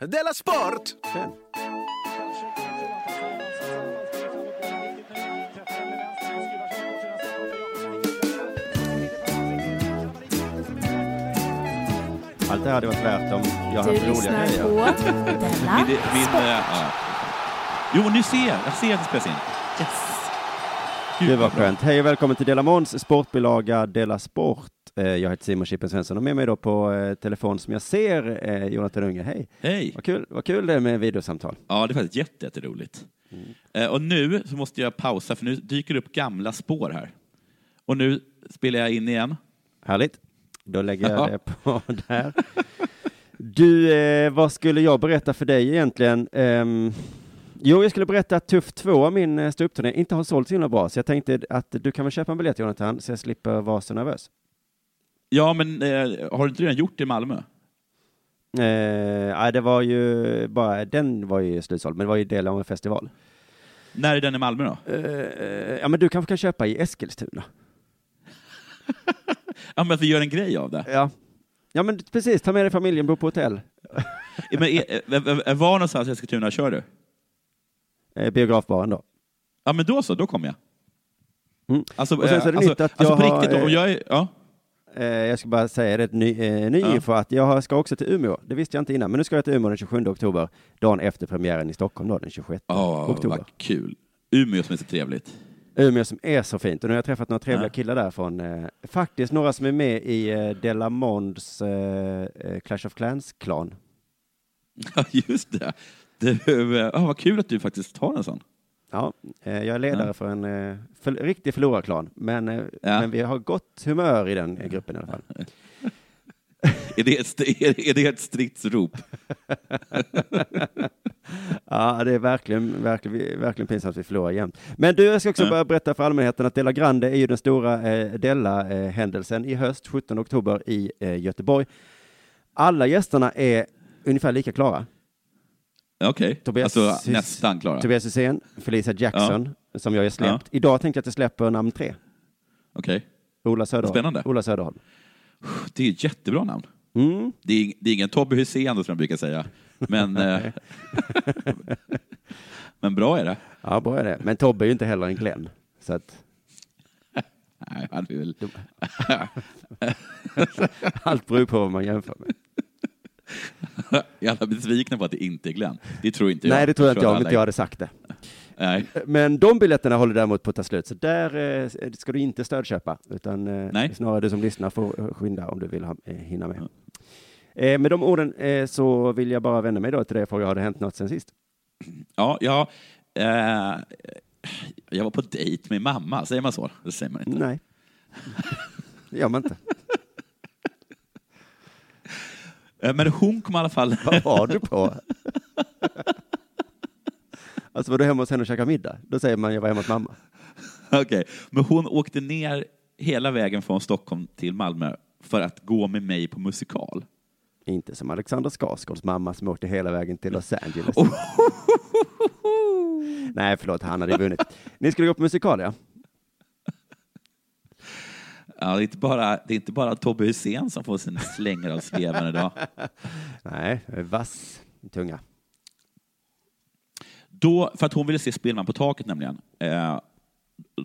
Della Sport! Allt det här hade varit värt om jag Du hade roliga lyssnar grejer. på Della Vill, vill, Sport. eh, ja. Jo, nu ser jag. Jag ser att det spelas in. Yes. Gud, Det var skönt. Hej och välkommen till Dela Måns sportbilaga Dela Sport. Eh, Jag heter Simon Chippen Svensson och med mig då på eh, telefon som jag ser Jonathan Unge. Hej! Hej. Vad kul, vad kul det är med videosamtal. Ja, det är faktiskt jätte, jätteroligt. Eh, Och nu så måste jag pausa, för nu dyker det upp gamla spår här. Och nu spelar jag in igen. Härligt. Då lägger jag Ja. det på där. Du, vad skulle jag berätta för dig egentligen? Ehm, jo, jag skulle berätta att Tuff 2, min ståuppturné, inte har sålt så himla bra. Så jag tänkte att du kan väl köpa en biljett Jonathan, så jag slipper vara så nervös. Ja, men eh, har du inte redan gjort det i Malmö? Eh, nej, det var ju bara, den var ju slutsåld, men det var ju del av en festival. När är den i Malmö då? Eh, ja, men du kanske kan köpa i Eskilstuna? Ja, men att vi gör en grej av det. Ja. Ja, men precis, ta med dig familjen, bo på hotell. Men, är, var någonstans i Eskilstuna kör du? Eh, biografbaren då. Ja, men då så, då kommer jag. Mm. Alltså, Och sen så är det alltså, nytt att alltså jag på har, riktigt, eh, om jag är, ja. Eh, jag ska bara säga det, ny, eh, ny Ja. info, att jag ska också till Umeå. Det visste jag inte innan, men nu ska jag till Umeå den 27 oktober, dagen efter premiären i Stockholm då, den 26 Åh, oktober. vad kul. Umeå som är så trevligt. Umeå som är så fint, och nu har jag träffat några trevliga Ja. killar därifrån. Eh, faktiskt några som är med i eh, Delamonds eh, eh, Clash of Clans-klan. Ja, just det. Du, eh, ah, vad kul att du faktiskt har en sån. Ja, eh, jag är ledare Ja. för en eh, för, riktig förlorarklan, men, eh, Ja. men vi har gott humör i den gruppen i alla fall. Är det ett, är, är det ett stridsrop? Ja, det är verkligen, verkligen, verkligen pinsamt att vi förlorar jämt. Men du, jag ska också Ja. bara berätta för allmänheten att Della Grande är ju den stora eh, Della-händelsen i höst, 17 oktober i eh, Göteborg. Alla gästerna är ungefär lika klara. Okej, Tobias alltså nästan klara. Tobias Hysén, Felicia Jackson, som jag har släppt. Idag tänkte jag att jag släpper namn tre. Okej, Ola Söderholm. Spännande. Ola Söderholm. det är ett jättebra namn. Mm. Det är, det är ingen Tobbe Hysén som jag brukar säga. Men, eh, men bra är det. Ja, bra är det. Men Tobbe är ju inte heller en Glenn. Så att Nej, han är väl... allt beror på vad man jämför med. Är alla besvikna på att det inte är Glenn? Det tror inte jag. Nej, det tror jag inte jag, om inte jag hade sagt det. Nej. Men de biljetterna håller däremot på att ta slut, så där eh, ska du inte stödköpa, utan eh, snarare du som lyssnar får skynda om du vill ha, eh, hinna med. Eh, med de orden eh, så vill jag bara vända mig då till dig och fråga, har det hänt något sen sist? Ja, ja jag var på dejt med mamma, säger man så? Det säger man inte. Nej. Det gör man inte. Eh, Men hon kom i alla fall... Vad var du på? alltså var du hemma hos henne och käkade middag? Då säger man, jag var hemma hos mamma. Okej, men hon åkte ner hela vägen från Stockholm till Malmö för att gå med mig på musikal. Inte som Alexander Skarsgårds mamma som åkte hela vägen till Los Angeles. Oh. Nej, förlåt, han hade vunnit. Ni skulle gå på musikal, ja? Ja, det, är inte bara, det är inte bara Tobbe Hysén som får sin slängare av sleven idag. Nej, vass tunga. Då, för att hon ville se Spelman på taket nämligen, eh,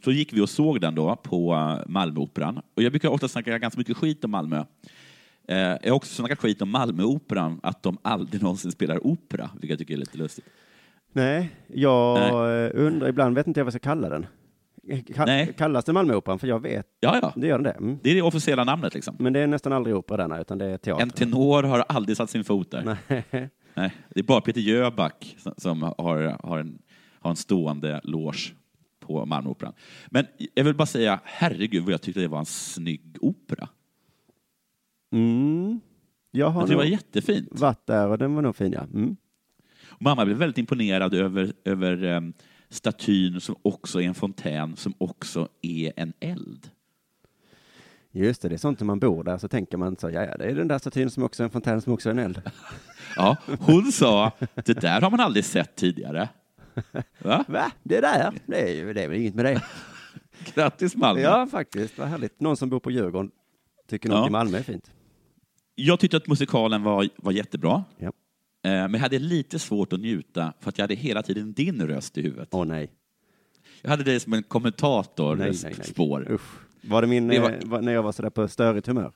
så gick vi och såg den då på eh, Malmöoperan. Och jag brukar ofta snacka ganska mycket skit om Malmö. Eh, jag har också snackat skit om Malmöoperan, att de aldrig någonsin spelar opera, vilket jag tycker är lite lustigt. Nej, jag Nej. undrar ibland, vet inte jag vad jag ska kalla den. Ka- Nej. Kallas det Malmöoperan? För jag vet, Ja, ja, det gör den det. Mm. det är det officiella namnet liksom. Men det är nästan aldrig opera där, utan det är teater. En tenor har aldrig satt sin fot där. Nej. Nej, det är bara Peter Jöback som- har, har, en, har en stående loge på Malmöoperan. Men jag vill bara säga, herregud vad jag tyckte det var en snygg opera. Mm. Jag har Jag det var jättefint. varit där och den var nog fin, ja. Mm. Mamma blev väldigt imponerad över, över um, statyn som också är en fontän, som också är en eld. Just det, det är sånt när man bor där så tänker man så, ja, ja, det är den där statyn som också är en fontän som också är en eld. Ja, hon sa, det där har man aldrig sett tidigare. Va? Va? Det där? Det är, det är väl inget med det. Grattis Malmö! Ja, faktiskt, vad härligt. Någon som bor på Djurgården tycker något Ja. i Malmö är fint. Jag tyckte att musikalen var, var jättebra. Ja. Eh, Men jag hade lite svårt att njuta för att jag hade hela tiden din röst i huvudet. Åh nej. Jag hade dig som en kommentator Nej, nej, nej. spår. Usch. Var det min, Det var- eh, var, när jag var sådär på störigt humör?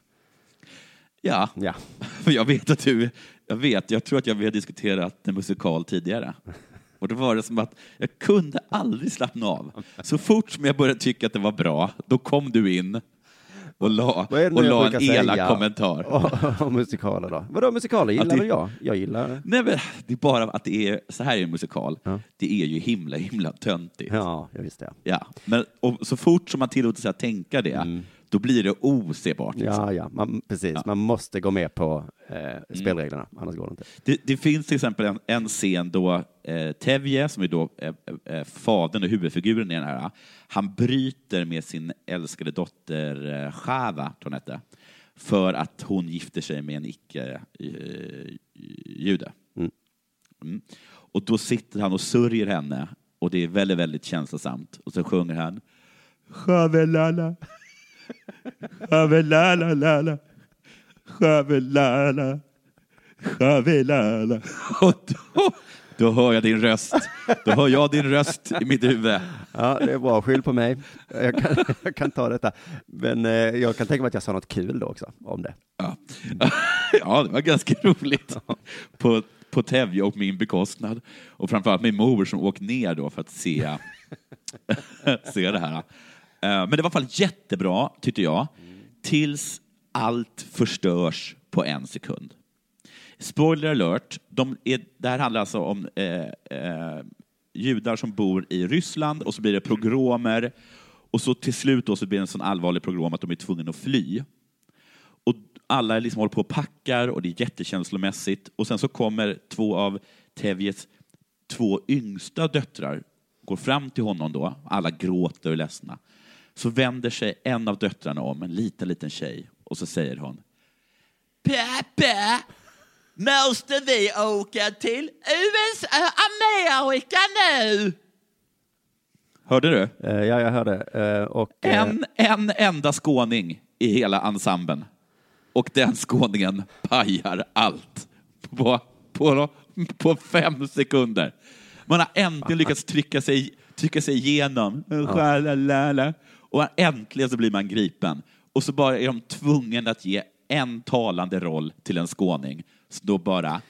Ja, Ja. för jag vet att du, jag vet, jag tror att jag vi har diskuterat en musikal tidigare. Och då var det som att jag kunde aldrig slappna av. Så fort som jag började tycka att det var bra, då kom du in och la, och la en elak kommentar. Och musikaler då? Vadå musikaler gillar det- väl jag? Jag gillar... Nej, men det är bara att det är, så här är en musikal. Ja. Det är ju himla, himla töntigt. Ja, jag visste det. Ja, men och så fort som man tillåter sig att tänka det, då blir det osebart. liksom. Mm. Ja, ja, man, precis. Man måste gå med på eh, spelreglerna, annars går det inte. Det, det finns till exempel en, en scen då eh, Tevje, som är då eh, eh, fadern och huvudfiguren i den här, han bryter med sin älskade dotter eh, Chava, tror hon hette, för att hon gifter sig med en icke-jude. Mm. Mm. Och då sitter han och sörjer henne och det är väldigt, väldigt känslosamt. Och så sjunger han Chavelala, chavelala, chavelala, chavelala. Och då, då hör jag din röst. Då hör jag din röst i mitt huvud. Ja, det är bra. Skyll på mig. Jag kan, jag kan ta detta. Men eh, jag kan tänka mig att jag sa något kul då också om det. Ja, ja det var ganska roligt. På, på Tevje och min bekostnad. Och framförallt min mor som åkt ner då för att se, se det här. Eh, men det var i alla fall jättebra, tyckte jag, tills allt förstörs på en sekund. Spoiler alert, de är, det här handlar alltså om eh, eh, judar som bor i Ryssland och så blir det pogromer och så till slut då så blir det en sån allvarlig pogrom att de är tvungna att fly. Och alla liksom håller på och packar och det är jättekänslomässigt. Och sen så kommer två av Tevjes två yngsta döttrar, går fram till honom då, alla gråter och är ledsna. Så vänder sig en av döttrarna om, en liten, liten tjej, och så säger hon Pappa, måste vi åka till USA, Amerika nu? Hörde du? Eh, ja, jag hörde. Eh, och, eh, En, en enda skåning i hela ensemblen. Och den skåningen pajar allt på, på, på fem sekunder. Man har äntligen lyckats trycka sig, trycka sig igenom. Schalalala. Och äntligen så blir man gripen. Och så bara är de tvungna att ge en talande roll till en skåning. Så då bara...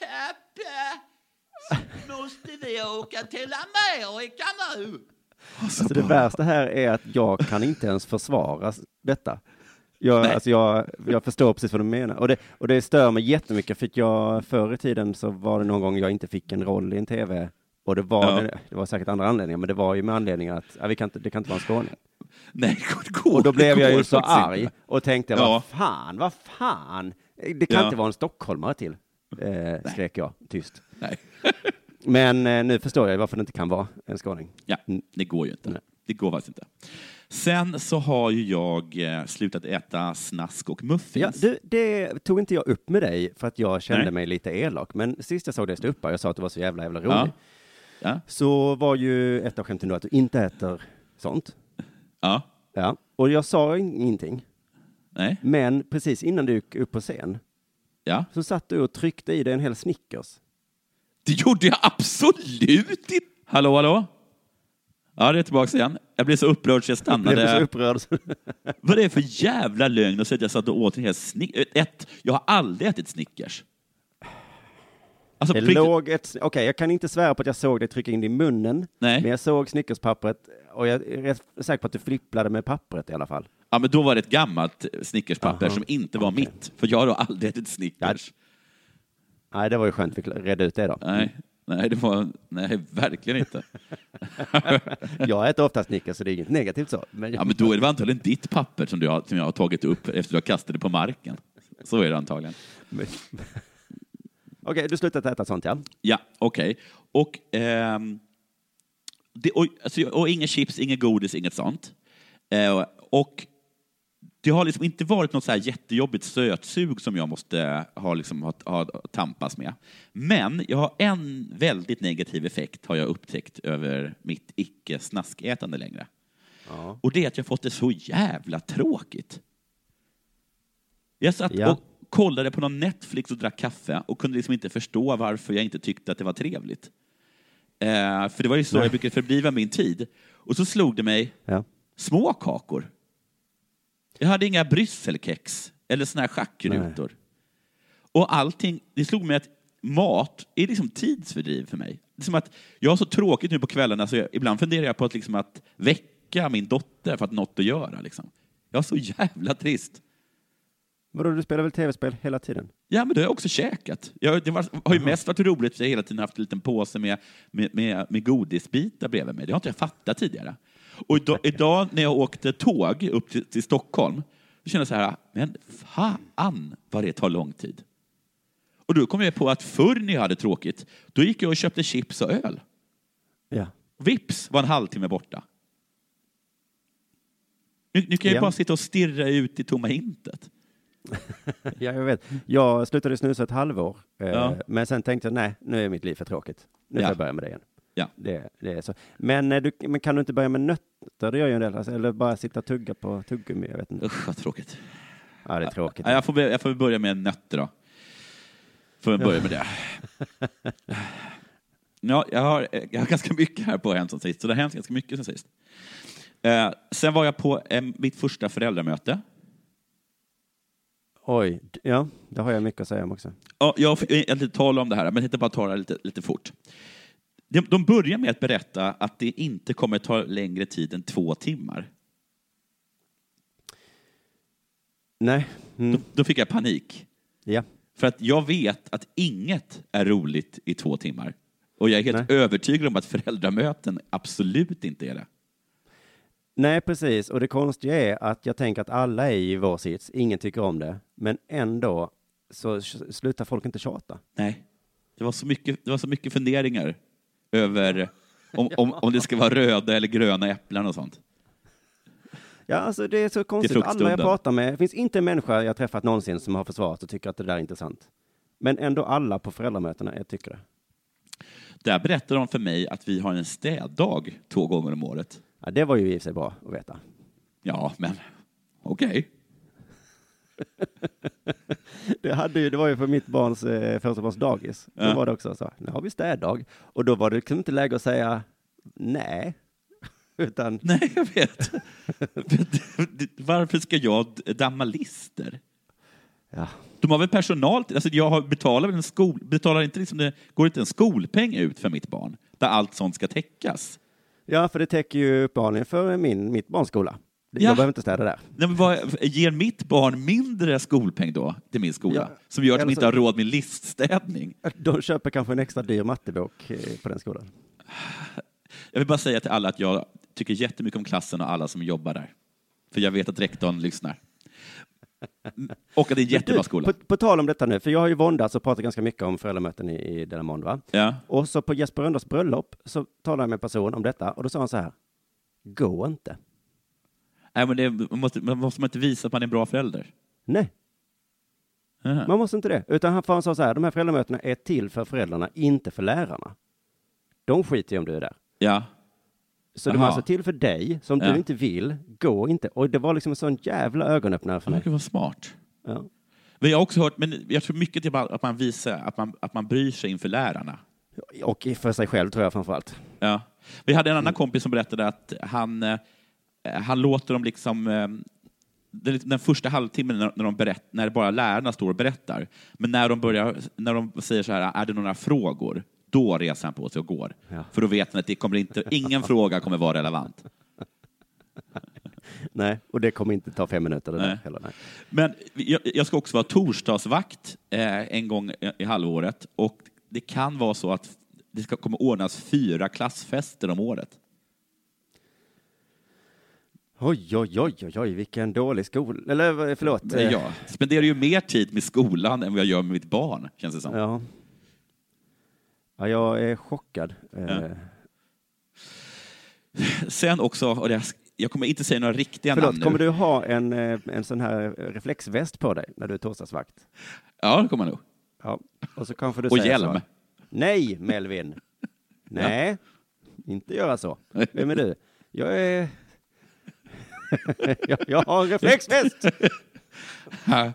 Pappa, måste vi åka till Amerika nu? alltså, det värsta här är att jag kan inte ens försvara detta. Jag, Nej. alltså jag, jag förstår precis vad du menar. Och det, och det stör mig jättemycket, för jag, förr i tiden så var det någon gång jag inte fick en roll i en tv. Och det var, Ja. det, det var säkert andra anledningar, men det var ju med anledning att ja, vi kan inte, det kan inte vara en skåning. Nej, det går, Och då blev jag ju så arg inte. och tänkte, Ja. vad fan, vad fan. Det kan Ja. inte vara en stockholmare till, eh, skrek jag tyst. Nej. Men eh, nu förstår jag varför det inte kan vara en skåning. Ja, Mm. det går ju inte. Nej. Det går faktiskt inte. Sen så har ju jag eh, slutat äta snask och muffins. Ja, du, det tog inte jag upp med dig för att jag kände Nej. mig lite elak. Men sist jag såg dig stå upp här, jag sa att du var så jävla, jävla rolig. Ja. Ja. Så var ju ett av skämten då att du inte äter sånt. Ja. Ja. Och jag sa in- ingenting. Nej. Men precis innan du gick upp på scen Ja. så satt du och tryckte i dig en hel Snickers. Det gjorde jag absolut inte. Hallå, hallå? Ja, det är tillbaka igen. Jag blev så upprörd så jag Jag blev så stannade. upprörd. Vad är det för jävla lögn att säga att jag satt och åt en hel Snickers? Ett, jag har aldrig ätit Snickers. Alltså, Det låg ett, okej, jag kan inte svära på att jag såg dig trycka in det i munnen. Nej. Men jag såg Snickerspappret och jag är rätt säker på att du flipplade med pappret i alla fall. Ja, men då var det ett gammalt Snickerspapper Aha, som inte var okej. mitt. För jag har då aldrig ätit Snickers. Nej, det var ju skönt vi redde ut det då. Nej, nej, det var, nej, verkligen inte. Jag äter ofta Snickers så det är inget negativt så. Men, Ja, men då är det antagligen ditt papper som, du har, som jag har tagit upp efter att du har kastat det på marken. Så är det antagligen. Okej, du slutat äta sånt ja. Ja, okej. Och, ehm, det, och, alltså, och inga chips, inget godis, inget sånt. Eh, och det har liksom inte varit något så här jättejobbigt sötsug som jag måste ha, liksom, ha, ha tampas med. Men jag har en väldigt negativ effekt har jag upptäckt över mitt icke-snaskätande längre. ja. Och det är att jag fått det så jävla tråkigt. Jag satt Ja. och kollade på någon Netflix och drack kaffe och kunde liksom inte förstå varför jag inte tyckte att det var trevligt. Eh, för det var ju så Nej. jag brukade fördriva min tid. Och så slog det mig, Ja. små kakor. Jag hade inga brysselkex eller såna här schackrutor. Och allting, det slog mig att mat är liksom tidsfördriv för mig. Det är som att jag har så tråkigt nu på kvällarna så jag, ibland funderar jag på att, liksom att väcka min dotter för att något att göra. Liksom. Jag är så jävla trist. Vadå, du spelar väl tv-spel hela tiden? Ja, men det har jag också käkat. Jag, det var, har ju mest varit roligt för jag har hela tiden haft en liten påse med, med, med, med godisbitar bredvid mig. Det har inte jag fattat tidigare. Och idag, idag när jag åkte tåg upp till, till Stockholm, då kände jag så här, men fan vad det tar lång tid. Och då kom jag på att förr när jag hade tråkigt, då gick jag och köpte chips och öl. Ja. Vips var en halvtimme borta. Nu, nu kan jag Ja. bara sitta och stirra ut i tomma intet. ja, jag vet. Jag slutade snusa ett halvår, eh, Ja. men sen tänkte jag, nej, nu är mitt liv för tråkigt. Nu Ja. får jag börja med det igen. Ja. Det, det är så. Men, eh, du, men kan du inte börja med nötter? Det gör ju en del, alltså, eller bara sitta och tugga på tuggummi, jag vet inte. Usch, vad tråkigt. Ja, det är tråkigt. Ja, jag, får, jag får börja med nötter då. Får jag börja med det. Ja, jag, har, jag har ganska mycket här på Hänt sen sist, så det har hänt ganska mycket sen sist. Eh, sen var jag på eh, mitt första föräldramöte. Oj, ja, det har jag mycket att säga om också. Ja, jag får inte tala om det här, men jag tänkte bara ta det lite, lite fort. De, de börjar med att berätta att det inte kommer ta längre tid än två timmar. Nej, mm. Då, då fick jag panik. ja. För att jag vet att inget är roligt i två timmar. Och jag är helt Nej. övertygad om att föräldramöten absolut inte är det. Nej, precis. Och det konstiga är att jag tänker att alla är i vår sits, ingen tycker om det, men ändå så slutar folk inte tjata. Nej. Det var så mycket, det var så mycket funderingar över om, om, om det ska vara röda eller gröna äpplen och sånt. Ja, alltså det är så konstigt. Alla jag pratar med, det finns inte en människa jag träffat någonsin som har försvarat och tycker att det där är intressant. Men ändå alla på föräldramötena jag tycker det. Där berättar de för mig att vi har en städdag två gånger om året. Ja, det var ju i och för sig bra att veta. Ja, men okej. Det, hade ju, det var ju för mitt barns eh, första barns dagis. Då Ja. var det också så, nu har vi städdag. Och då var det liksom inte läge att säga nej. Utan, Nej, jag vet. Varför ska jag damma lister? ja, De har väl personal alltså jag betalar en skol, betalar inte liksom det, går inte en skolpeng ut för mitt barn? Där allt sånt ska täckas? Ja, för det täcker ju uppenbarligen för min, mitt barns skola. Ja. Jag behöver inte städa där. Nej, men vad, ger mitt barn mindre skolpeng då till min skola? Ja, Som gör att de inte så- har råd med liststädning? De köper kanske en extra dyr mattebok eh, på den skolan. Jag vill bara säga till alla att jag tycker jättemycket om klassen och alla som jobbar där. För jag vet att rektorn lyssnar. Och att det är en jättebra skola. På, på tal om detta nu, för jag har ju våndats och pratat ganska mycket om föräldramöten i, i denna måndag. Ja. Och så på Jesper Rönndahl bröllop så talade jag med en person om detta och då sa han så här. Gå inte. Nej, men det, man, måste, man måste man inte visa att man är en bra förälder? Nej, Aha. man måste inte det. Utan han, han sa så här, de här föräldramötena är till för föräldrarna, inte för lärarna. De skiter ju om du är där. Ja. Så de Aha. alltså till för dig, som Ja. du inte vill, gå inte. Och det var liksom en sån jävla ögonöppnare för Det mig. verkar vara smart. Ja. Men jag har också hört, men jag tror mycket det att man visar att man, att man bryr sig inför lärarna. Och för sig själv tror jag framför allt. Ja. Vi hade en Mm. annan kompis som berättade att han, eh, han låter dem liksom eh, den, första halvtimmen när, när, de berätt, när bara lärarna står och berättar, men när de, börjar, när de säger så här, är det några frågor? Då reser han på sig och går. Ja. För då vet han att det kommer inte, ingen fråga kommer vara relevant. Nej, och det kommer inte ta fem minuter det där heller. Nej. Men jag, jag ska också vara torsdagsvakt eh, en gång i, i halvåret och det kan vara så att det ska, kommer ordnas fyra klassfester om året. Oj, oj, oj, oj, oj, vilken dålig skola. Eller förlåt. Eh, jag spenderar ju mer tid med skolan än vad jag gör med mitt barn, känns det som. Ja. Ja, jag är chockad. Eh, Ja. Sen också, och det, jag kommer inte säga några riktiga namn Förlåt, nu. kommer du ha en, eh, en sån här reflexväst på dig när du är torsdagsvakt? Ja, det kommer jag nog. Ja, och så kanske du Och hjälm. så. Nej, Melvin. Nej, inte göra så. Vem är du? Jag är... jag, jag har en reflexväst! Ja,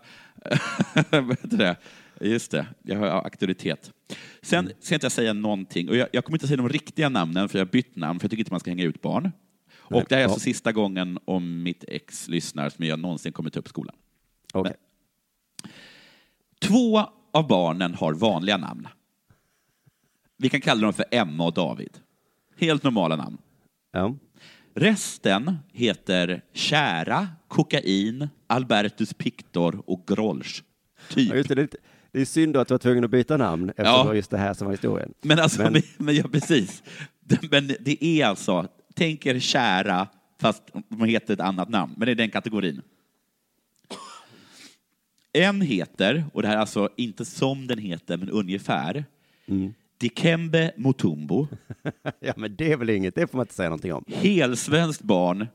Vad heter det? Just det, jag har auktoritet. Sen ska inte jag säga någonting, och jag, jag kommer inte säga de riktiga namnen, för jag har bytt namn, för jag tycker inte man ska hänga ut barn. Och det här är alltså sista gången om mitt ex lyssnar som jag någonsin kommer ta upp skolan. Okej. Två av barnen har vanliga namn. Vi kan kalla dem för Emma och David. Helt normala namn. Ja. Resten heter Kära, Kokain, Albertus Pictor och Grolsch. Typ. Ja, det, det, är lite- det är synd då att du var tvungen att byta namn eftersom Ja. det var just det här som var historien. Men alltså, Men- men, ja, precis. Men det är alltså, tänk er kära, fast de heter ett annat namn, men det är den kategorin. En heter, och det här är alltså inte som den heter, men ungefär, Dikembe Mutumbo, Ja, men det är väl inget, det får man inte säga någonting om. helsvenskt barn,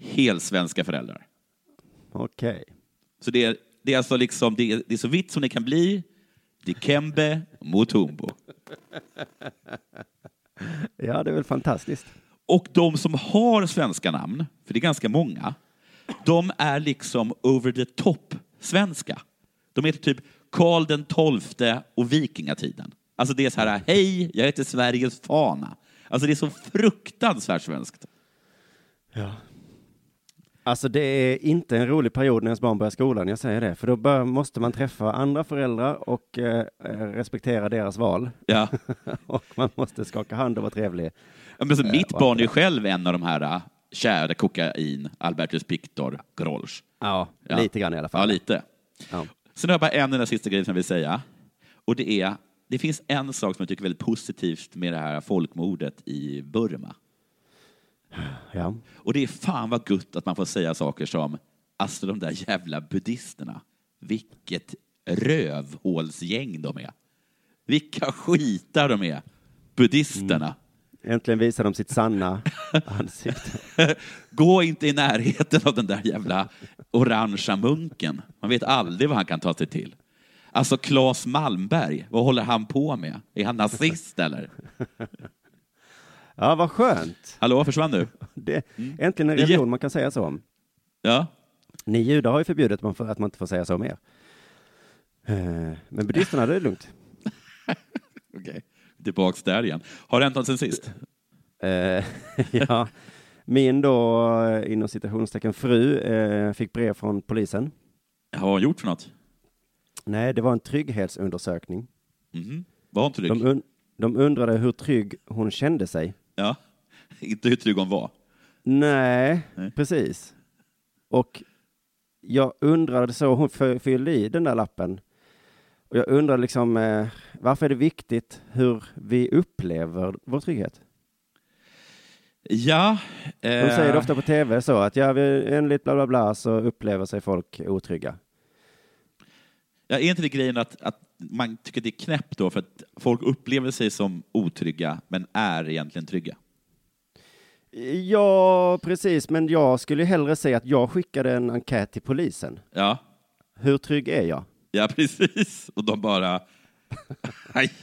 helsvenska föräldrar. Okej. Så det är, det är alltså liksom, det är, det är så vitt som det kan bli, Dikembe Mutumbo. Ja, det är väl fantastiskt. Och de som har svenska namn, för det är ganska många, de är liksom over the top svenska. De heter typ Karl den tolfte och vikingatiden. Alltså det är så här, hej, jag heter Sveriges fana. Alltså det är så fruktansvärt svenskt. Ja. Alltså det är inte en rolig period när ens barn börjar skolan, jag säger det. För då bör, måste man träffa andra föräldrar och eh, respektera deras val. Ja. och man måste skaka hand och vara trevlig. Ja, Men så mitt och barn är ju själv en av de här äh, kära kokain, Albertus Pictor, Grolsch. Ja, Ja. lite grann i alla fall. Ja, lite. Ja. Sen har jag bara en enda sista grej som jag vill säga. Och det är, det finns en sak som jag tycker är väldigt positivt med det här folkmordet i Burma. Ja. Och det är fan vad gott att man får säga saker som, alltså de där jävla buddhisterna, vilket rövhålsgäng de är. Vilka skitar de är, buddhisterna. Äntligen visar de sitt sanna ansikte. Gå inte i närheten av den där jävla orangea munken. Man vet aldrig vad han kan ta sig till. Alltså Claes Malmberg, vad håller han på med? Är han nazist eller? Ja, vad skönt. Hallå, försvann du? Det, äntligen en är religion man kan säga så om. Ja. Ni judar har ju förbjudit man för att man inte får säga så mer. Eh, Men buddhisterna, det är lugnt. Okej, tillbaks där igen. Har det hänt något sen sist? Eh, ja, min då, eh, inom citationstecken, fru fick brev från polisen. Har hon gjort för något? Nej, det var en trygghetsundersökning. Mhm. Var hon trygg? De, un- de undrade hur trygg hon kände sig. Ja. Inte hur trygg hon var. Nej, Nej. precis. Och jag undrade så, hon fy- fyllde i den där lappen. Och jag undrade liksom, eh, varför är det viktigt hur vi upplever vår trygghet? Ja. De eh, säger det ofta på tv så att ja, enligt bla bla bla så upplever sig folk otrygga. Ja, är inte det grejen att, att man tycker det är knäppt då för att folk upplever sig som otrygga men är egentligen trygga? Ja, precis, men jag skulle hellre säga att jag skickade en enkät till polisen. Ja, Hur trygg är jag? ja precis. Och de bara... Nej.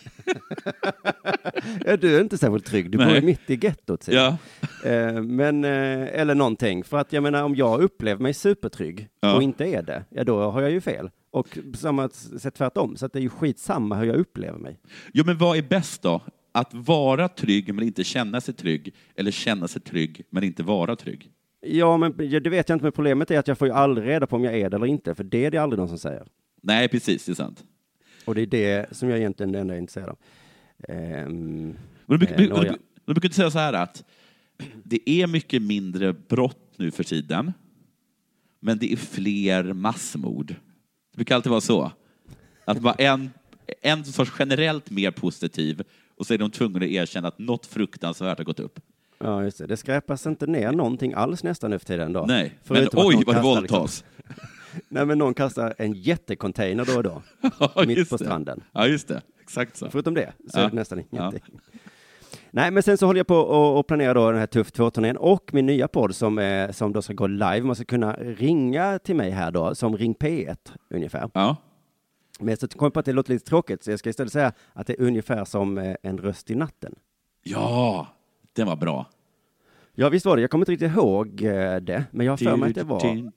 Ja, du är inte särskilt trygg, du bor Nej. ju mitt i gettot. Ja. Eh, men, eh, eller någonting, för att jag menar om jag upplever mig supertrygg Ja. och inte är det, ja då har jag ju fel. Och på samma sätt tvärtom, så att det är ju skitsamma hur jag upplever mig. Jo, men vad är bäst då? Att vara trygg men inte känna sig trygg, eller känna sig trygg men inte vara trygg? Ja, men det vet jag inte, men problemet är att jag får ju aldrig reda på om jag är det eller inte, för det är det aldrig någon som säger. Nej, precis, det är sant. Och det är det som jag egentligen är enda intresserad av. Ehm, Men du, brukar- Eh, du brukar säga så här att det är mycket mindre brott nu för tiden, men det är fler massmord. Det brukar alltid vara så. Att bara en, en sorts generellt mer positiv och så är de tvungna att erkänna att något fruktansvärt har gått upp. ja, just det. Det skräpas inte ner någonting alls nästan nu för tiden då. Nej, men Förutom att oj vad det liksom- våldtas. Nej, men någon kastar en jättecontainer då och då, Ja, mitt på det. stranden. Ja, just det. Exakt så. Förutom det så Ja. är det nästan ingenting. Nej, men sen så håller jag på och, och planerar då den här Tuff 2-turnén och min nya podd som, är, som då ska gå live. Man ska kunna ringa till mig här då, som Ring P1 ungefär. Ja. Men så kom jag på att det låter lite tråkigt, så jag ska istället säga att det är ungefär som eh, en röst i natten. ja, den var bra. Ja, visst var det. Jag kommer inte riktigt ihåg eh, det, men jag har för mig att det var...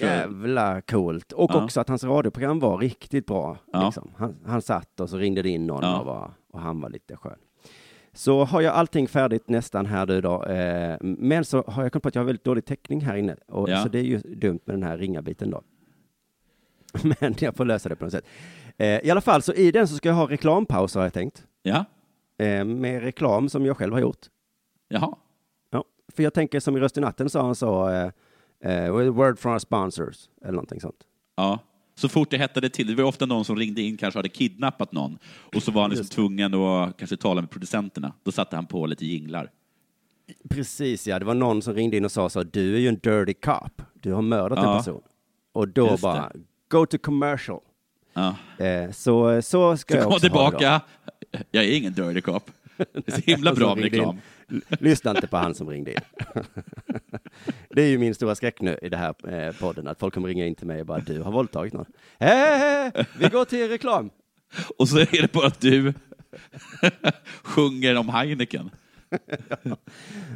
Jävla coolt. Och Ja. också att hans radioprogram var riktigt bra. Ja. Liksom. Han, han satt och så ringde det in någon Ja. och, var, och han var lite skön. Så har jag allting färdigt nästan här nu då. Eh, men så har jag kommit på att jag har väldigt dålig täckning här inne. Och, Ja. Så det är ju dumt med den här ringa-biten då. Men jag får lösa det på något sätt. Eh, I alla fall, så i den så ska jag ha reklampauser har jag tänkt. Ja, Eh, med reklam som jag själv har gjort. jaha. Ja, för jag tänker som i Röst i natten sa han så, eh, eh, word from our sponsors, eller någonting sånt. Ja. Så fort det hettade till, det var ofta någon som ringde in, kanske hade kidnappat någon, och så var han liksom tvungen att kanske tala med producenterna. Då satte han på lite jinglar. Precis ja, det var någon som ringde in och sa så, du är ju en dirty cop, du har mördat Ja. en person. Och då Just bara, go to commercial. Ja. Eh, så, så ska Så jag också ha det då. tillbaka, jag är ingen dirty cop. Det är så himla bra med reklam. in. Lyssna inte på han som ringde in. det är ju min stora skräck nu i det här eh, podden, att folk kommer ringa in till mig och bara, du har våldtagit någon. Hej, vi går till reklam. Och så är det bara att du sjunger om Heineken.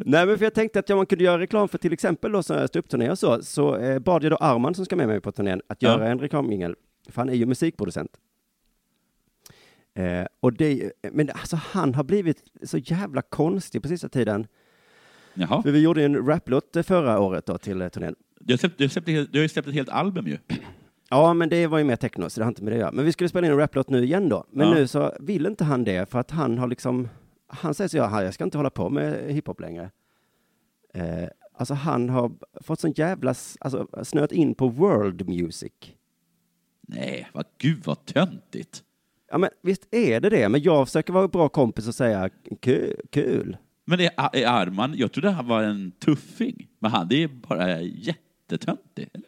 Nej, men för jag tänkte att ja, man kunde göra reklam för till exempel då här och så, så eh, bad jag då Arman som ska med mig på turnén att Ja. göra en reklamjingel, för han är ju musikproducent. Eh, och det, men alltså han har blivit så jävla konstig på sista tiden. Jaha. För vi gjorde en raplåt eh, förra året då till eh, turnén. Du har, släppt, du, har släppt, du har ju släppt ett helt album ju. Ja, men det var ju mer techno, så det har inte med det att göra. Men vi skulle spela in en raplåt nu igen då. Men Ja. nu så vill inte han det, för att han har liksom, han säger så, ja, jag ska inte hålla på med hiphop längre. Eh, alltså han har fått sån jävla, alltså snöat in på world music. Nej, vad, gud vad töntigt. Ja, men visst är det det, men jag försöker vara bra kompis och säga kul. kul. Men är, är Arman, jag trodde han var en tuffing, men han är bara jättetöntig. Eller?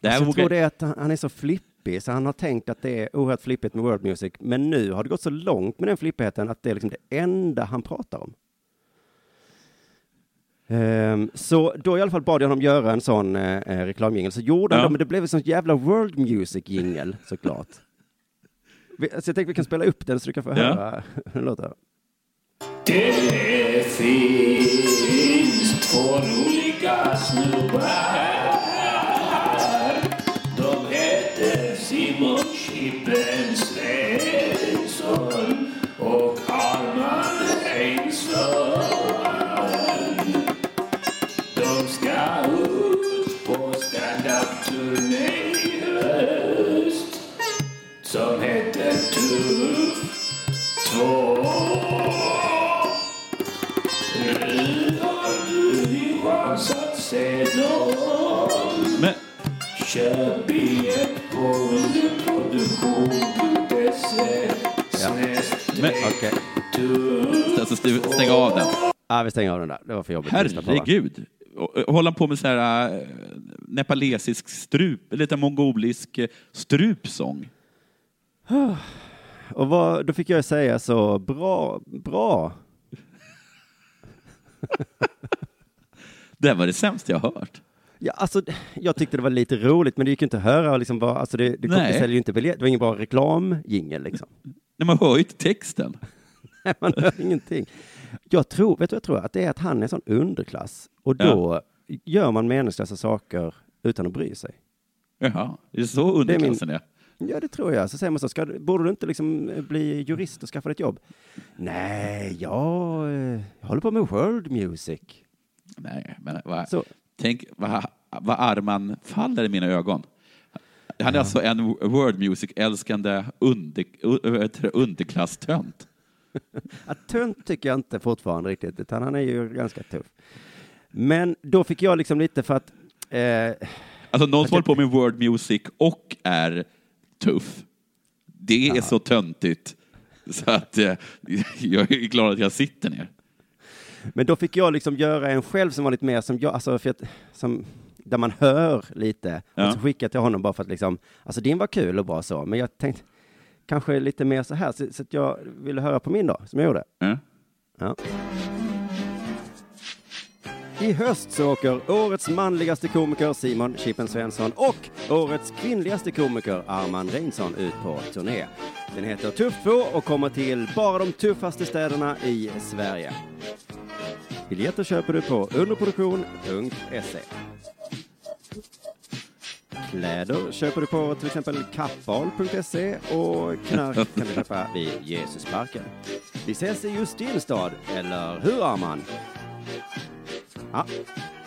Det här Alltså, jag tror det är att han han är så flippig, så han har tänkt att det är oerhört flippigt med world music, men nu har det gått så långt med den flippigheten att det är liksom det enda han pratar om. Ehm, så då i alla fall bad jag honom göra en sån uh, reklamjingel, så gjorde han Ja. det, men det blev en sån jävla world music jingel såklart. Vi- alltså jag tänkte vi kan spela upp den så du kan få höra hur den låter. Det finns två roliga snubbar. De heter Simon Chippen Svensson och Arman Heinsson. De ska ut på stand-up-turné i höst som 2. Nu har du din chans att se dem. Men, Köp biljett på underproduktion.se men Okej. alltså, stäng stäng av den. Ah, vi stänger av den där, det var för jobbigt. Herregud. Och- han på med så här äh, nepalesisk strup, lite mongolisk äh, strupsång? Och vad, då fick jag säga så, bra, bra. Det var det sämsta jag hört. Ja, alltså, jag tyckte det var lite roligt, men det gick inte att höra. Liksom, vad, alltså, det, det, kom, det Nej. säljer ju inte biljett. Det var ingen bra reklamjingel liksom. Nej, man hör ju inte texten. Man hör ingenting. Jag tror, vet du jag tror? Att det är att han är sån underklass. Och då gör man meningslösa saker utan att bry sig. Jaha, det är så underklassen är. Ja, det tror jag. Så säger man så, ska, borde du inte liksom bli jurist och skaffa dig ett jobb? Nej, jag, eh, jag håller på med world music. Nej, men vad, Så, tänk vad, vad Arman faller i mina ögon. Han är alltså en word music-älskande under, underklasstönt. Att tönt tycker jag inte fortfarande riktigt, utan han är ju ganska tuff. Men då fick jag liksom lite för att, eh, Alltså någon som håller på med word music och är tuff, det är så töntigt så att eh, jag är glad att jag sitter ner. men då fick jag liksom göra en själv som var lite mer som jag, alltså för att, som, där man hör lite. Ja. Och så skickade jag till honom bara för att liksom, alltså din var kul och bra så, men jag tänkte kanske lite mer så här, så, så att jag ville höra på min då, som jag gjorde. Ja. Ja. I höst så åker årets manligaste komiker Simon Chippen Svensson och årets kvinnligaste komiker Arman Reinsson ut på turné. Den heter Tuff 2 och kommer till bara de tuffaste städerna i Sverige. Biljetter köper du på underproduktion.se. Kläder köper du på till exempel kappahl.se och knark kan du köpa vid Jesusparken. Vi ses i just din stad, eller hur Arman? Ja,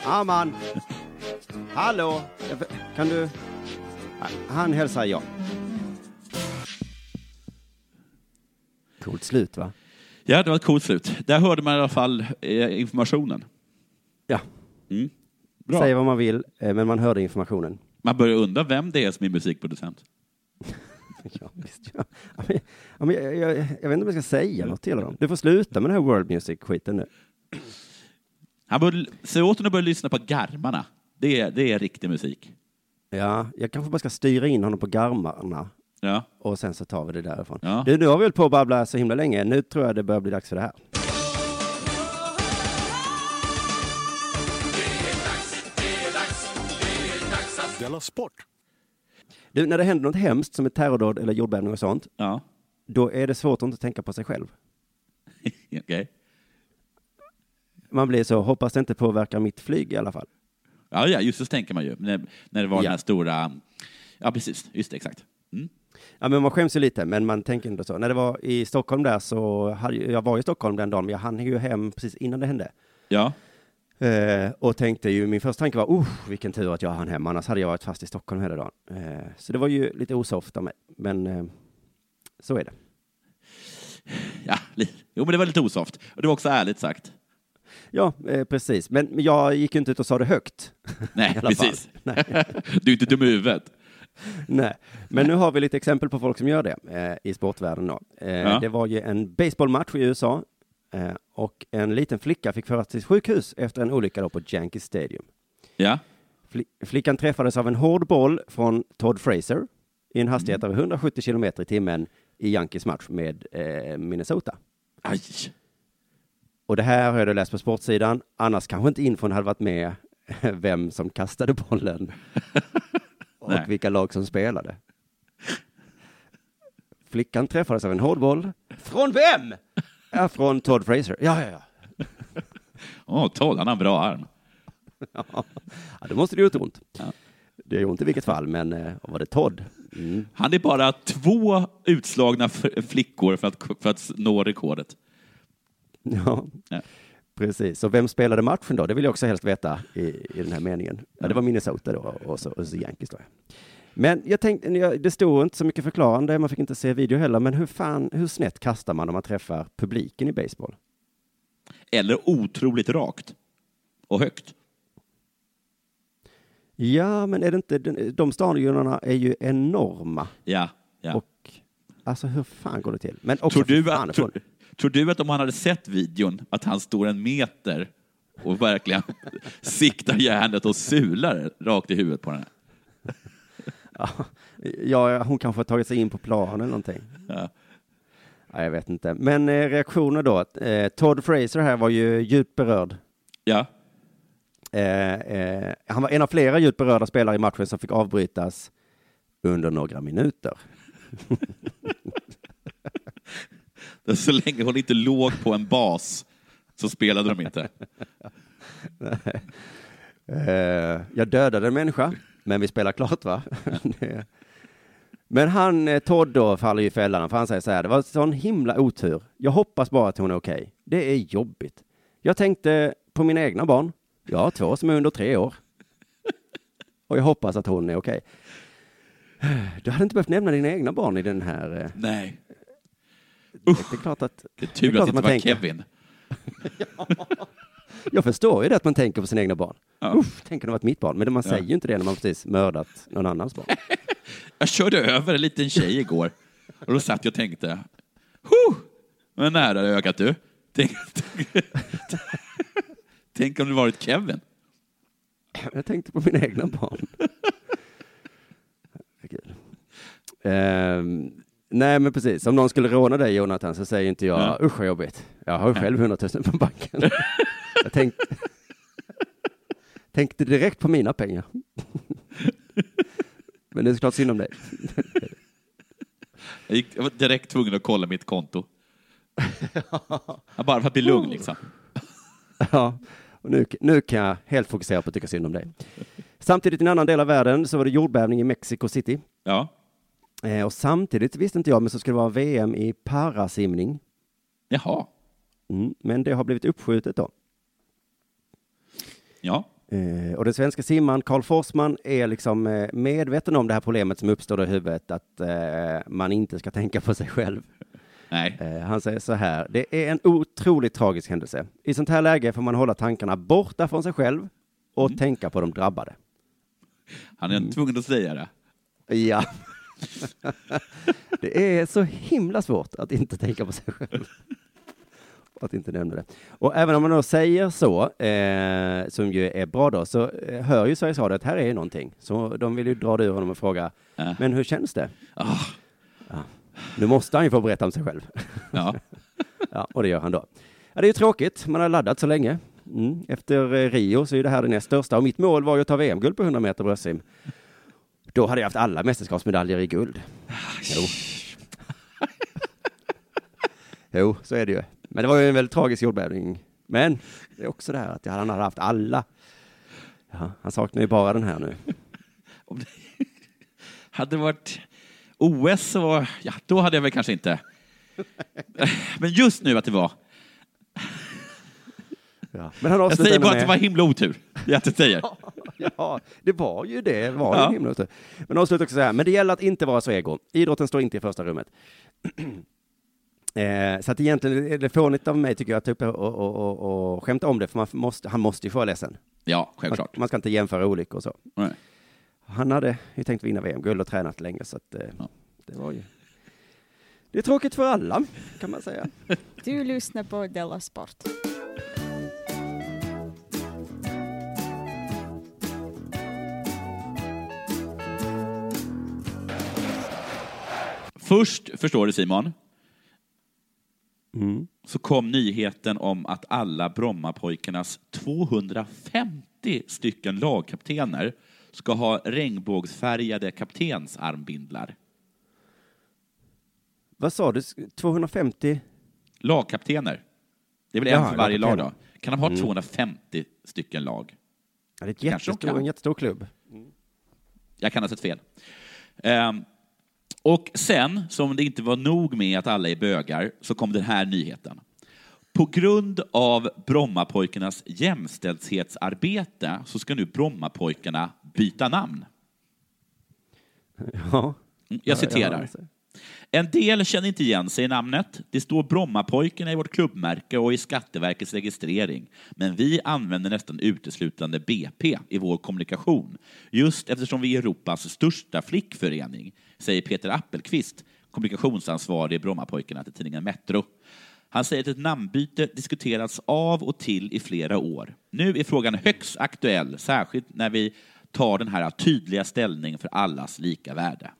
Arman! Hallå! Kan du... Han hälsar ja. Coolt slut va? Ja, det var ett coolt slut. Där hörde man i alla fall eh, informationen. Ja, Mm. Bra. säg vad man vill, eh, men man hörde informationen. Man börjar undra vem det är som är musikproducent. Ja, visst, ja. Ja, men, ja, men jag, jag, jag vet inte om jag ska säga något till dem. Du får sluta med den här world music-skiten nu. Han bör, se åt honom att börja lyssna på garmarna. Det är, det är riktig musik. Ja, jag kanske bara ska styra in honom på garmarna Ja. och sen så tar vi det därifrån. Ja. Du, nu har vi hållit på att babbla så himla länge. Nu tror jag det börjar bli dags för det här. Della Sport! Du, när det händer något hemskt som ett terrordåd eller jordbävning och sånt, Ja. då är det svårt att inte tänka på sig själv. Okej. Man blir så, hoppas det inte påverkar mitt flyg i alla fall. Ja, ja, just så tänker man ju. När, när det var den Ja. här stora... Ja, precis. Just det, exakt. Mm. Ja, men man skäms ju lite, men man tänker inte så. När det var i Stockholm där så, hade, jag var i Stockholm den dagen, men jag hann ju hem precis innan det hände. Ja. Eh, och tänkte ju, min första tanke var, oh, vilken tur att jag hann hem, annars hade jag varit fast i Stockholm hela dagen. Eh, så det var ju lite osoft av mig, men eh, så är det. ja. Jo, men det var lite osoft. Och det var också ärligt sagt. Ja, eh, precis. Men, jag gick ju inte ut och sa det högt. Nej, precis. Nej. Du är inte dum i huvudet. Nej, men nu har vi lite exempel på folk som gör det eh, i sportvärlden. Då. Eh, Ja. Det var ju en baseballmatch i USA eh, och en liten flicka fick föras till sjukhus efter en olycka då på Yankee Stadium. Ja. Fli- Flickan träffades av en hård boll från Todd Fraser i en hastighet av 170 kilometer i timmen i Yankees match med eh, Minnesota. Aj. Och det här har jag då läst på sportsidan, annars kanske inte infon hade varit med vem som kastade bollen och Nej. vilka lag som spelade. Flickan träffades av en hård boll. Från vem? Ja, från Todd Fraser. Ja, ja, ja. Åh, Todd, han har en bra arm. Ja, då måste det gjort ont. Ja. Det gör ont i vilket fall, men eh, var det Todd? Mm. Han är bara två utslagna flickor för att, för att nå rekordet. Ja, Ja. precis. Och vem spelade matchen då? Det vill jag också helst veta i, i den här meningen. Ja, det var Minnesota då och så, och så Yankees då. Men jag tänkte, det stod inte så mycket förklarande, man fick inte se video heller, men hur fan, hur snett kastar man om man träffar publiken i baseball? Eller otroligt rakt. Och högt. Ja, men är det inte, de stadionerna är ju enorma. Ja. ja. Och alltså hur fan går det till? Men också tror, du att, tror, tror du att om han hade sett videon, att han står en meter och verkligen siktar järnet och sular rakt i huvudet på den? ja, ja, hon kanske har tagit sig in på plan eller någonting. Ja. Ja, jag vet inte. Men eh, reaktioner då? Eh, Todd Fraser här var ju djupt berörd. Ja. Eh, eh, han var en av flera djupt berörda spelare i matchen som fick avbrytas under några minuter. Så länge hon inte låg på en bas så spelade de inte. Eh, jag dödade en människa, men vi spelar klart va? Men han, eh, Todd då, faller ju i fällan, för han säger så här, det var sån himla otur. Jag hoppas bara att hon är okej. Det är jobbigt. Jag tänkte på mina egna barn. Jag har två som är under tre år. Och jag hoppas att hon är okej. Du hade inte behövt nämna dina egna barn i den här... eh, Nej. Det är klart att... Det är Det är tur att det inte var tänker. Kevin. Jag förstår ju det att man tänker på sina egna barn. Ja. Uff, tänk om det varit mitt barn. Men man säger ju inte det när man precis mördat någon annans barn. Jag körde över en liten tjej igår och då satt jag och tänkte, huh, vad nära ögat du. Tänk, tänk, om det varit Kevin. Jag tänkte på mina egna barn. Ehm, nej, men precis. Om någon skulle råna dig, Jonathan, så säger inte jag Ja. usch vad jobbigt. Jag har ju själv 100 000 på banken. jag tänkte, tänkte direkt på mina pengar. men det är såklart synd om dig. Jag, gick, jag var direkt tvungen att kolla mitt konto. Bara för att bli lugn liksom. Ja, och nu, nu kan jag helt fokusera på att tycka synd om dig. Samtidigt i en annan del av världen så var det jordbävning i Mexico City. Ja. Eh, och samtidigt visste inte jag, men så skulle det vara VM i parasimning. Jaha. Mm, men det har blivit uppskjutet då. Ja. Eh, och den svenska simmaren Karl Forsman är liksom eh, medveten om det här problemet som uppstår i huvudet, att eh, man inte ska tänka på sig själv. Nej. Eh, han säger så här, det är en otroligt tragisk händelse. I sånt här läge får man hålla tankarna borta från sig själv och tänka på de drabbade. Han är tvungen att säga det. Ja. det är så himla svårt att inte tänka på sig själv. Att inte nämna det. Och även om man då säger så, eh, som ju är bra då, så eh, hör ju Sveriges Radio att här är någonting. Så de vill ju dra det ur honom och fråga, Ja. men hur känns det? Ah, Nu måste han ju få berätta om sig själv. ja. Ja, och det gör han då. Ja, det är ju tråkigt, man har laddat så länge. Mm. Efter eh, Rio så är det här det näst största och mitt mål var ju att ta VM-guld på 100 meter bröstsim. Då hade jag haft alla mästerskapsmedaljer i guld. Jo. jo, så är det ju. Men det var ju en väldigt tragisk jordbävning. Men det är också det här att han hade haft alla. Ja, han saknar ju bara den här nu. Om det hade varit OS så, ja, då hade jag väl kanske inte. Men just nu att det var. Ja. Men han Jag säger bara att med- det var himla otur. Det jag säger. Ja, det var ju det. Var Ja. ju himla. Men avslutar också så här, men det gäller att inte vara så ego. Idrotten står inte i första rummet. eh, så att egentligen är det fånigt av mig tycker jag att ta upp det och, och, och, och skämta om det, för man måste, han måste ju få vara ledsen. Ja, Man, självklart. man ska inte jämföra olyckor och så. Nej. Han hade ju tänkt vinna VM-guld och tränat länge, så att eh, Ja. det var ju... Det är tråkigt för alla, kan man säga. Du lyssnar på Della Sport. Först, förstår du Simon, Mm. så kom nyheten om att alla Brommapojkarnas 250 stycken lagkaptener ska ha regnbågsfärgade kaptensarmbindlar. Vad sa du? 250? Lagkaptener. Det är väl en Jaha, för varje lag då? Kan de ha 250 stycken lag? Ja, det är ett jättestor, en jättestor klubb. Jag kan ha sett fel. Ehm, och sen, som det inte var nog med att alla är bögar, så kom den här nyheten. På grund av Brommapojkarnas jämställdhetsarbete så ska nu Brommapojkarna byta namn. Ja. Jag citerar. En del känner inte igen sig i namnet. Det står Brommapojkarna i vårt klubbmärke och i Skatteverkets registrering. Men vi använder nästan uteslutande BP i vår kommunikation. Just eftersom vi är Europas största flickförening, säger Peter Appelqvist, kommunikationsansvarig i Brommapojkarna till tidningen Metro. Han säger att ett namnbyte diskuterats av och till i flera år. Nu är frågan högst aktuell, särskilt när vi tar den här tydliga ställningen för allas lika värde.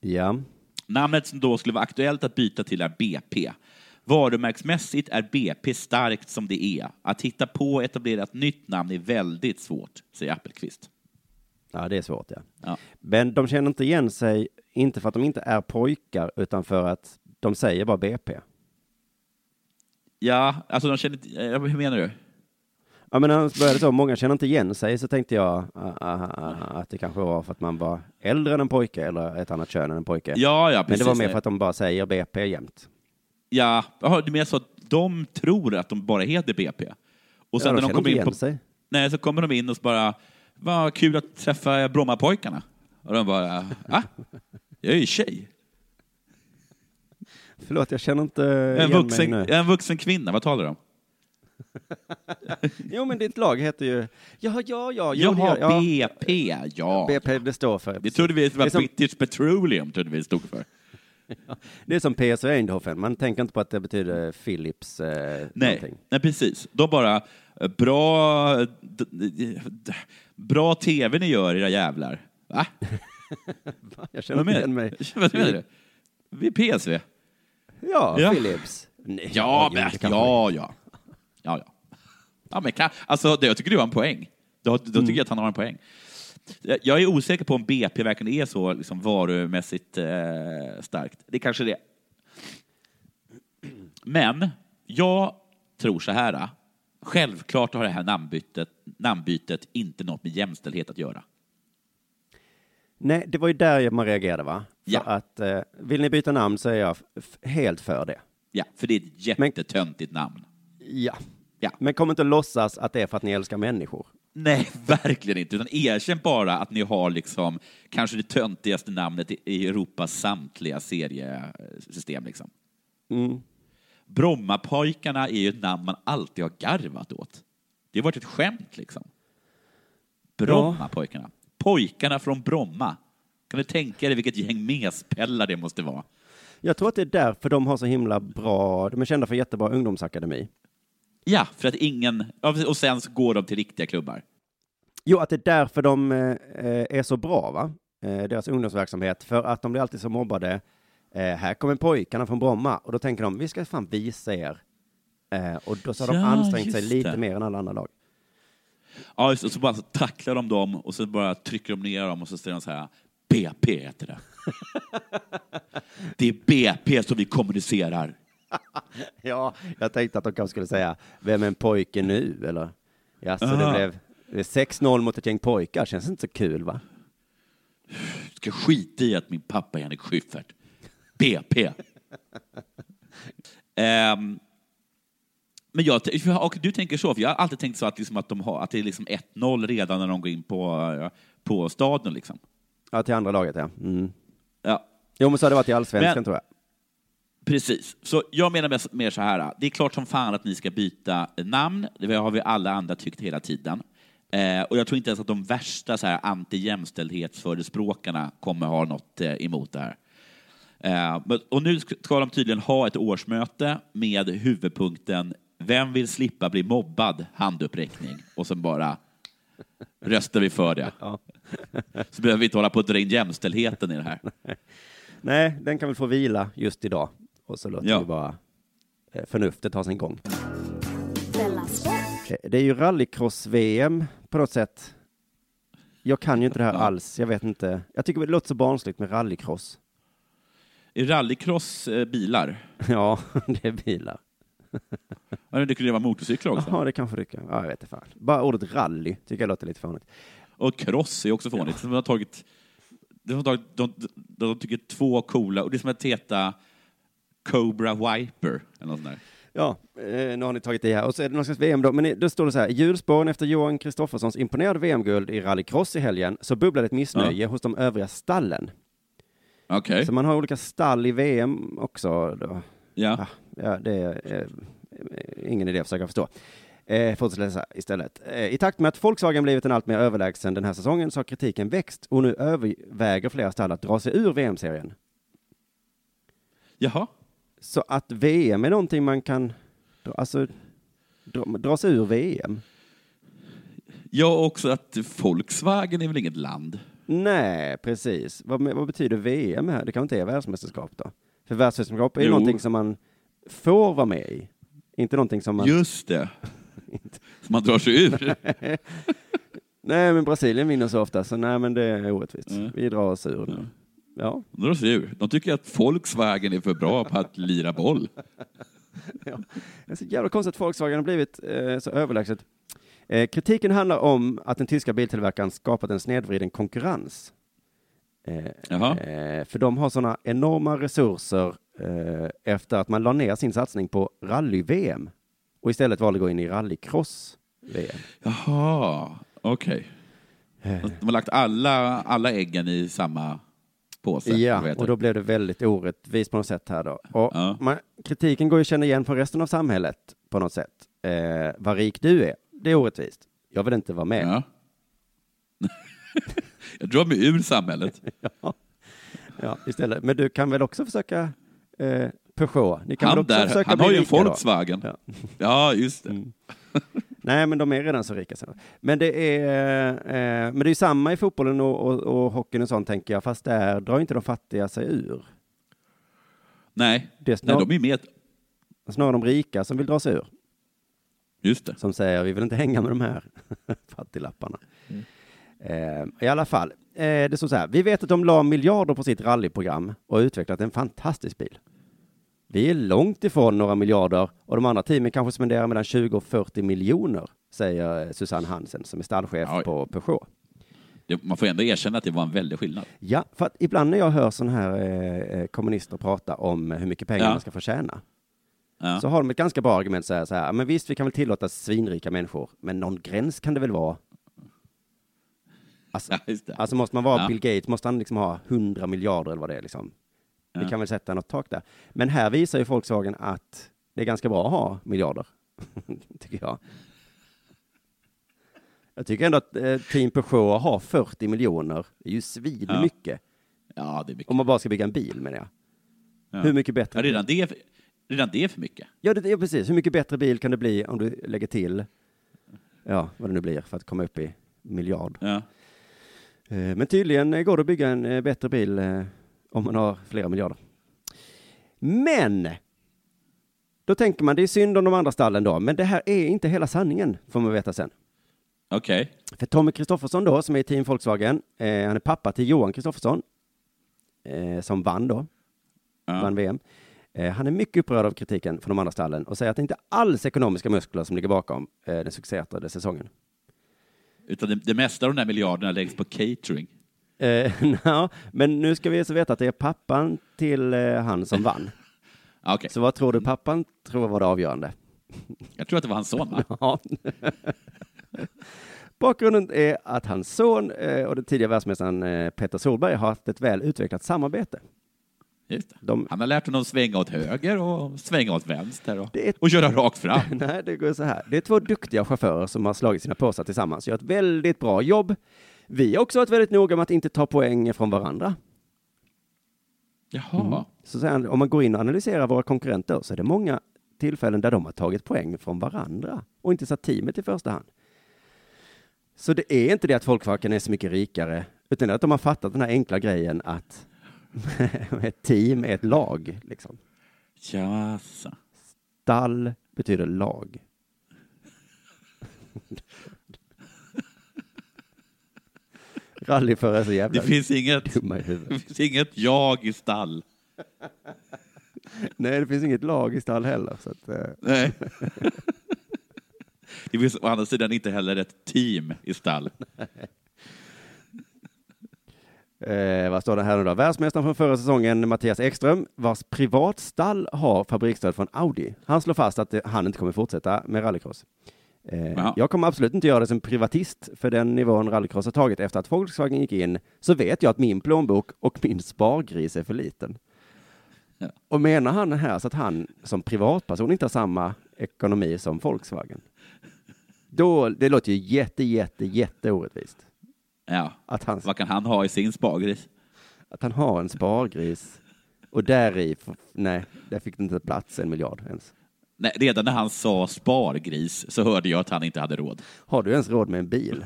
Ja. Namnet som då skulle vara aktuellt att byta till är BP. Varumärksmässigt är BP starkt som det är. Att hitta på och etablera ett nytt namn är väldigt svårt, säger Appelqvist. Ja, det är svårt, ja. Ja. Men de känner inte igen sig, inte för att de inte är pojkar, utan för att de säger bara BP. Ja, alltså de känner inte... eh, Hur menar du? Ja, men när han började så, många känner inte igen sig, så tänkte jag ah, ah, ah, att det kanske var för att man var äldre än en pojke eller ett annat kön än en pojke. Ja, ja, men precis. det var mer för att de bara säger BP jämt. Ja, jaha, du menar så att de tror att de bara heter BP? Och sen ja, när de de känner kommer in på... sig. Nej, så kommer de in och bara... Vad kul att träffa Brommapojkarna. Och de bara... Ah, jag är ju tjej. Förlåt, jag känner inte En igen vuxen, mig nu. en vuxen kvinna, vad talar du om? Jo, men ditt lag heter ju... Ja, ja, ja. Jo, Jaha, ja. BP, ja. BP, det står för... Det trodde vi Det var som- British Petroleum, trodde vi det stod för. Det är som PSV Eindhoven, man tänker inte på att det betyder Philips eh, Nej, någonting. nej, precis. De bara, eh, bra, bra tv ni gör, era jävlar. Va? Jag känner inte igen mig. Vad menar du? Vi är PSV? Ja, Ja. Philips. Nej, Ja, men, ja, ja. Ja, ja. ja men alltså, det, jag tycker du har en poäng. Då, då tycker jag att han har en poäng. Jag är osäker på om BP verkligen är så liksom, varumässigt eh, starkt. Det kanske det är. Men jag tror så här. Självklart har det här namnbytet namnbytet inte något med jämställdhet att göra. Nej, det var ju där man reagerade va? För Ja. att eh, vill ni byta namn så är jag helt för det. Ja, för det är ett Men- jättetöntigt namn. Ja. Ja. Men kom inte att låtsas att det är för att ni älskar människor. Nej, verkligen inte. Utan erkänn bara att ni har liksom kanske det töntigaste namnet i- Europas samtliga seriesystem. Liksom. Mm. Brommapojkarna är ju ett namn man alltid har garvat åt. Det har varit ett skämt liksom. Brommapojkarna. Pojkarna från Bromma. Kan du tänka dig vilket gäng mespellar det måste vara? Jag tror att det är därför de har så himla bra, de är kända för jättebra ungdomsakademi. Ja, för att ingen... Och sen så går de till riktiga klubbar. Jo, att det är därför de eh, är så bra, va? Eh, deras ungdomsverksamhet, för att de blir alltid så mobbade. Eh, här kommer pojkarna från Bromma, och då tänker de, vi ska fan visa er. Och då så har de Ja, ansträngt sig lite det. mer än alla andra lag. Ja, just. Och så bara så tacklar de dem och så bara trycker de ner dem och så säger de så här, BP heter det. Det är BP som vi kommunicerar. Ja, jag tänkte att de kanske skulle säga, vem är en pojke nu, eller? Ja, så det Ah. blev det är 6-0 mot ett gäng pojkar, känns inte så kul, va? Du ska skita i att min pappa är Henrik Schyffert. BP. Ehm, men jag, och du tänker så, för jag har alltid tänkt så att, liksom att, de har, att det är liksom 1-0 redan när de går in på, på stadion. Liksom. Ja, till andra laget, ja. Mm. Ja, Jo, men så har det varit i allsvenskan, Men- tror jag. Precis. Så jag menar mer så här. Det är klart som fan att ni ska byta namn. Det har vi alla andra tyckt hela tiden. Eh, och jag tror inte ens att de värsta så här, anti-jämställdhetsförespråkarna kommer ha något eh, emot det här. Eh, men, och nu ska de tydligen ha ett årsmöte med huvudpunkten Vem vill slippa bli mobbad? Handuppräckning. Och sen bara röstar vi för det. Ja. Så behöver vi inte hålla på att dra in jämställdheten i det här. Nej, den kan väl få vila just idag. Och så låter Ja. vi bara eh, förnuftet ta sin gång. Eh, Det är ju rallycross-VM på något sätt. Jag kan ju inte det här Ja. alls. Jag vet inte. Jag tycker det låter så barnsligt med rallycross. Är rallycross eh, bilar? Ja, det är bilar. Ja, det kunde vara motorcyklar också. Jaha, det kanske det kan. Ja, jag vet inte fan. Bara ordet rally tycker jag låter lite fånigt. Och cross är också fånigt. De har tagit, de, har tagit de, de, de tycker två coola, och det är som att heta Cobra Wiper, eller något sånt där. Ja, eh, nu har ni tagit i här. Och så är det någon slags VM då. Men då står det så här. I hjulspåren efter Johan Kristofferssons imponerade VM-guld i rallycross i helgen så bubblade ett missnöje hos de övriga stallen. Okej. Så man har olika stall i VM också. Då. Ja. Ah, ja, det är eh, ingen idé att försöka förstå. Eh, Fortsätt läsa istället. Eh, I takt med att Volkswagen blivit en allt mer överlägsen den här säsongen så har kritiken växt och nu överväger flera stall att dra sig ur VM-serien. Jaha. Så att VM är någonting man kan, alltså, dra, dra sig ur VM? Ja, också att Volkswagen är väl inget land? Nej, precis. Vad, vad betyder VM här? Det kan inte är världsmästerskap då? För världsmästerskap är ju Jo. någonting som man får vara med i. Inte någonting som man... Just det. Så man drar sig ur. Nej, men Brasilien vinner så ofta, så nej, men det är orättvist. Mm. Vi drar oss ur nu. Ja. De drar sig ur. De tycker att Volkswagen är för bra på att lira boll. ja. Det är så jävla konstigt att Volkswagen har blivit eh, så överlägset. Eh, kritiken handlar om att den tyska biltillverkaren skapat en snedvriden konkurrens. Eh, eh, för de har sådana enorma resurser eh, efter att man la ner sin satsning på rally-VM och istället valde att gå in i rallycross-VM. Jaha, okej. Eh, De har lagt alla, alla äggen i samma påse. vad Ja, och då blev det väldigt orättvist på något sätt här då. Och Ja. man, kritiken går ju att känna igen från resten av samhället på något sätt. Eh, vad rik du är, det är orättvist. Jag vill inte vara med. Ja. Jag drar mig ur samhället. Ja. ja, istället. Men du kan väl också försöka eh, Peugeot? Han, där, han har ju en? Volkswagen. Ja. Ja, just det. Mm. Nej, men de är redan så rika. Sen. Men det är, eh, men det är ju samma i fotbollen och, och, och hockeyn och sånt, tänker jag. Fast där drar inte de fattiga sig ur. Nej, Det är Nej snar, de är med. snarare de rika som vill dra sig ur. Just det. som säger vi vill inte hänga med de här fattiglapparna. Eh, I alla fall, eh, det står så här. Vi vet att de la miljarder på sitt rallyprogram och utvecklat en fantastisk bil. Vi är långt ifrån några miljarder och de andra teamen kanske spenderar mellan 20 och 40 miljoner säger Susanne Hansen som är stallchef Ja. på Peugeot. Det, man får ändå erkänna att det var en väldig skillnad. Ja, för att ibland när jag hör sådana här eh, eh, kommunister prata om hur mycket pengar Ja. man ska få tjäna, Ja. så har de ett ganska bra argument så här, så här, men visst, vi kan väl tillåta svinrika människor, men någon gräns kan det väl vara? Alltså, alltså måste man vara. Bill Gates, måste han liksom ha 100 miljarder eller vad det är liksom? Vi Ja. kan väl sätta något tak där. Men här visar ju Volkswagen att det är ganska bra att ha miljarder, tycker jag. Jag tycker ändå att eh, Team Peugeot har 40 miljoner, det är ju svin Ja. mycket. ja, det är mycket. Om man bara ska bygga en bil menar jag. Ja. Hur mycket bättre? Ja, redan, det är, redan det är för mycket. Ja, det är precis. Hur mycket bättre bil kan det bli om du lägger till, ja, vad det nu blir för att komma upp i miljard. Ja. Eh, Men tydligen går det att bygga en eh, bättre bil eh, om man har flera miljarder. Men! Då tänker man, det är synd om de andra stallen då, men det här är inte hela sanningen, får man veta sen. Okej. För Tommy Kristoffersson då, som är i Team Volkswagen, eh, han är pappa till Johan Kristoffersson, eh, som vann då, Ja. vann VM. Eh, han är mycket upprörd av kritiken från de andra stallen och säger att det inte alls är ekonomiska muskler som ligger bakom eh, den succéartade säsongen. Utan det, det mesta av de där miljarderna läggs på catering. Eh, ja, men nu ska vi så veta att det är pappan till eh, han som vann. Okej, Så vad tror du pappan tror var det avgörande? jag tror att det var hans son, va? Bakgrunden är att hans son eh, och den tidigare världsmästaren eh, Peter Solberg har haft ett väl utvecklat samarbete. De, Han har lärt honom svänga åt höger och svänga åt vänster och, är- och köra rakt fram. Nej, det går så här. Det är två duktiga chaufförer som har slagit sina påsar tillsammans gör ett väldigt bra jobb. Vi har också varit väldigt noga med att inte ta poäng från varandra. Jaha. Så säger han, om man går in och analyserar våra konkurrenter så är det många tillfällen där de har tagit poäng från varandra och inte satt teamet i första hand. Så det är inte det att Volkswagen är så mycket rikare, utan det är att de har fattat den här enkla grejen att ett team är ett lag. Liksom. Jaså. Stall betyder lag. Rallyförare är så jävla Det finns inget, dumma i huvudet. det finns inget jag i stall. Nej, det finns inget lag i stall heller. Så att, eh, Nej. Det finns å andra sidan inte heller ett team i stall. Eh, vad står det här nu då? Världsmästaren från förra säsongen, Mattias Ekström, vars privatstall har fabriksstöd från Audi. Han slår fast att eh, han inte kommer fortsätta med rallycross. Eh, jag kommer absolut inte göra det som privatist, för den nivån rallycross har tagit efter att Volkswagen gick in, så vet jag att min plånbok och min spargris är för liten. Ja. Och menar han här så att han som privatperson inte har samma ekonomi som Volkswagen? Då, det låter ju jätte, jätte, jätte orättvist. Ja. Att han, Vad kan han ha i sin spargris? att han har en spargris och där i, nej, där fick det inte plats en miljard ens. Nej, redan när han sa spargris så hörde jag att han inte hade råd. Har du ens råd med en bil?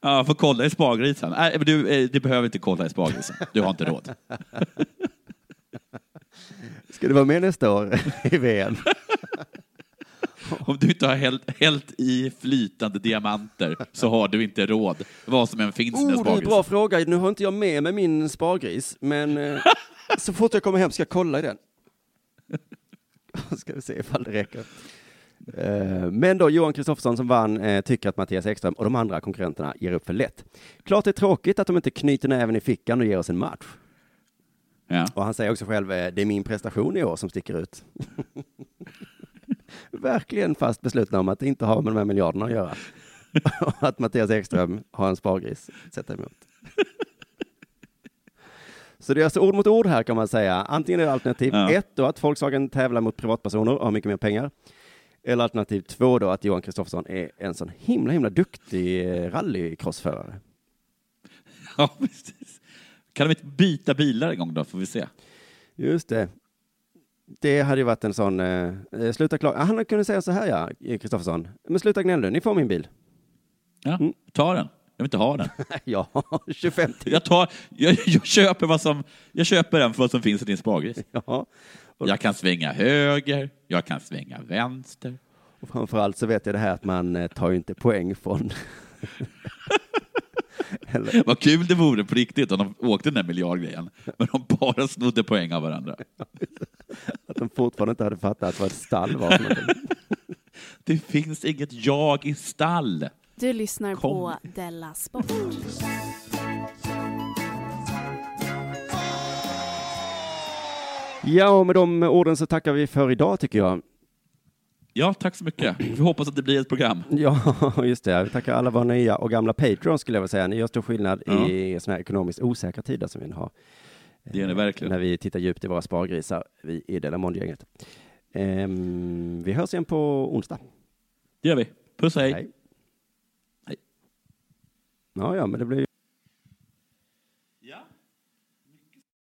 Ja, jag får kolla i spargrisen. Nej, men du, eh, du behöver inte kolla i spargrisen. Du har inte råd. Ska du vara med nästa år i VM? Om du inte har hällt, hällt i flytande diamanter så har du inte råd. Vad som än finns i den Oh, det är en bra fråga. Nu har inte jag med mig min spargris, men eh, så fort jag kommer hem ska jag kolla i den. Ska vi se ifall det räcker. Eh, Men då Johan Kristoffersson som vann eh, tycker att Mattias Ekström och de andra konkurrenterna ger upp för lätt. Klart det är tråkigt att de inte knyter näven i fickan och ger oss en match. Ja. Och han säger också själv, eh, det är min prestation i år som sticker ut. Verkligen fast beslutna om att det inte har med de här miljarderna att göra. Och att Mattias Ekström har en spargris att sätta emot. Så det är alltså ord mot ord här kan man säga. Antingen är det alternativ Ja. ett då att Volkswagen tävlar mot privatpersoner och har mycket mer pengar. Eller alternativ två då att Johan Kristoffersson är en sån himla himla duktig eh, rallycrossförare. ja, precis. Kan de inte byta bilar en gång då, får vi se. Just det. Det hade ju varit en sån, eh, eh, sluta klaga. Han kunnat säga så här ja, Kristoffersson. Men sluta gnäll nu, ni får min bil. Ja, Mm. ta den. Jag vill inte ha den. ja, 25 till. Jag, tar, jag, jag, köper vad som, jag köper den för vad som finns i din spargris. Ja. Jag kan svänga höger, jag kan svänga vänster. Och framförallt så vet jag det här att man eh, tar ju inte poäng från... Eller, Vad kul det vore på riktigt om de åkte den där miljardgrejen, men de bara snodde poäng av varandra. att som fortfarande inte hade fattat vad ett stall var. Det finns inget jag i stall. Du lyssnar Kom. på Della Sport. Ja, och med de orden så tackar vi för idag tycker jag. Ja, tack så mycket. Vi hoppas att det blir ett program. Ja, just det. Vi tackar alla våra nya och gamla Patreons skulle jag vilja säga. Ni gör stor skillnad Ja. i sådana här ekonomiskt osäkra tider som vi nu har. Det gör ni verkligen. När vi tittar djupt i våra spargrisar, vi i Delamond-gänget. Ehm, vi hörs igen på onsdag. Det gör vi. Puss och. Hej. Hej. Ja, ja, men det blir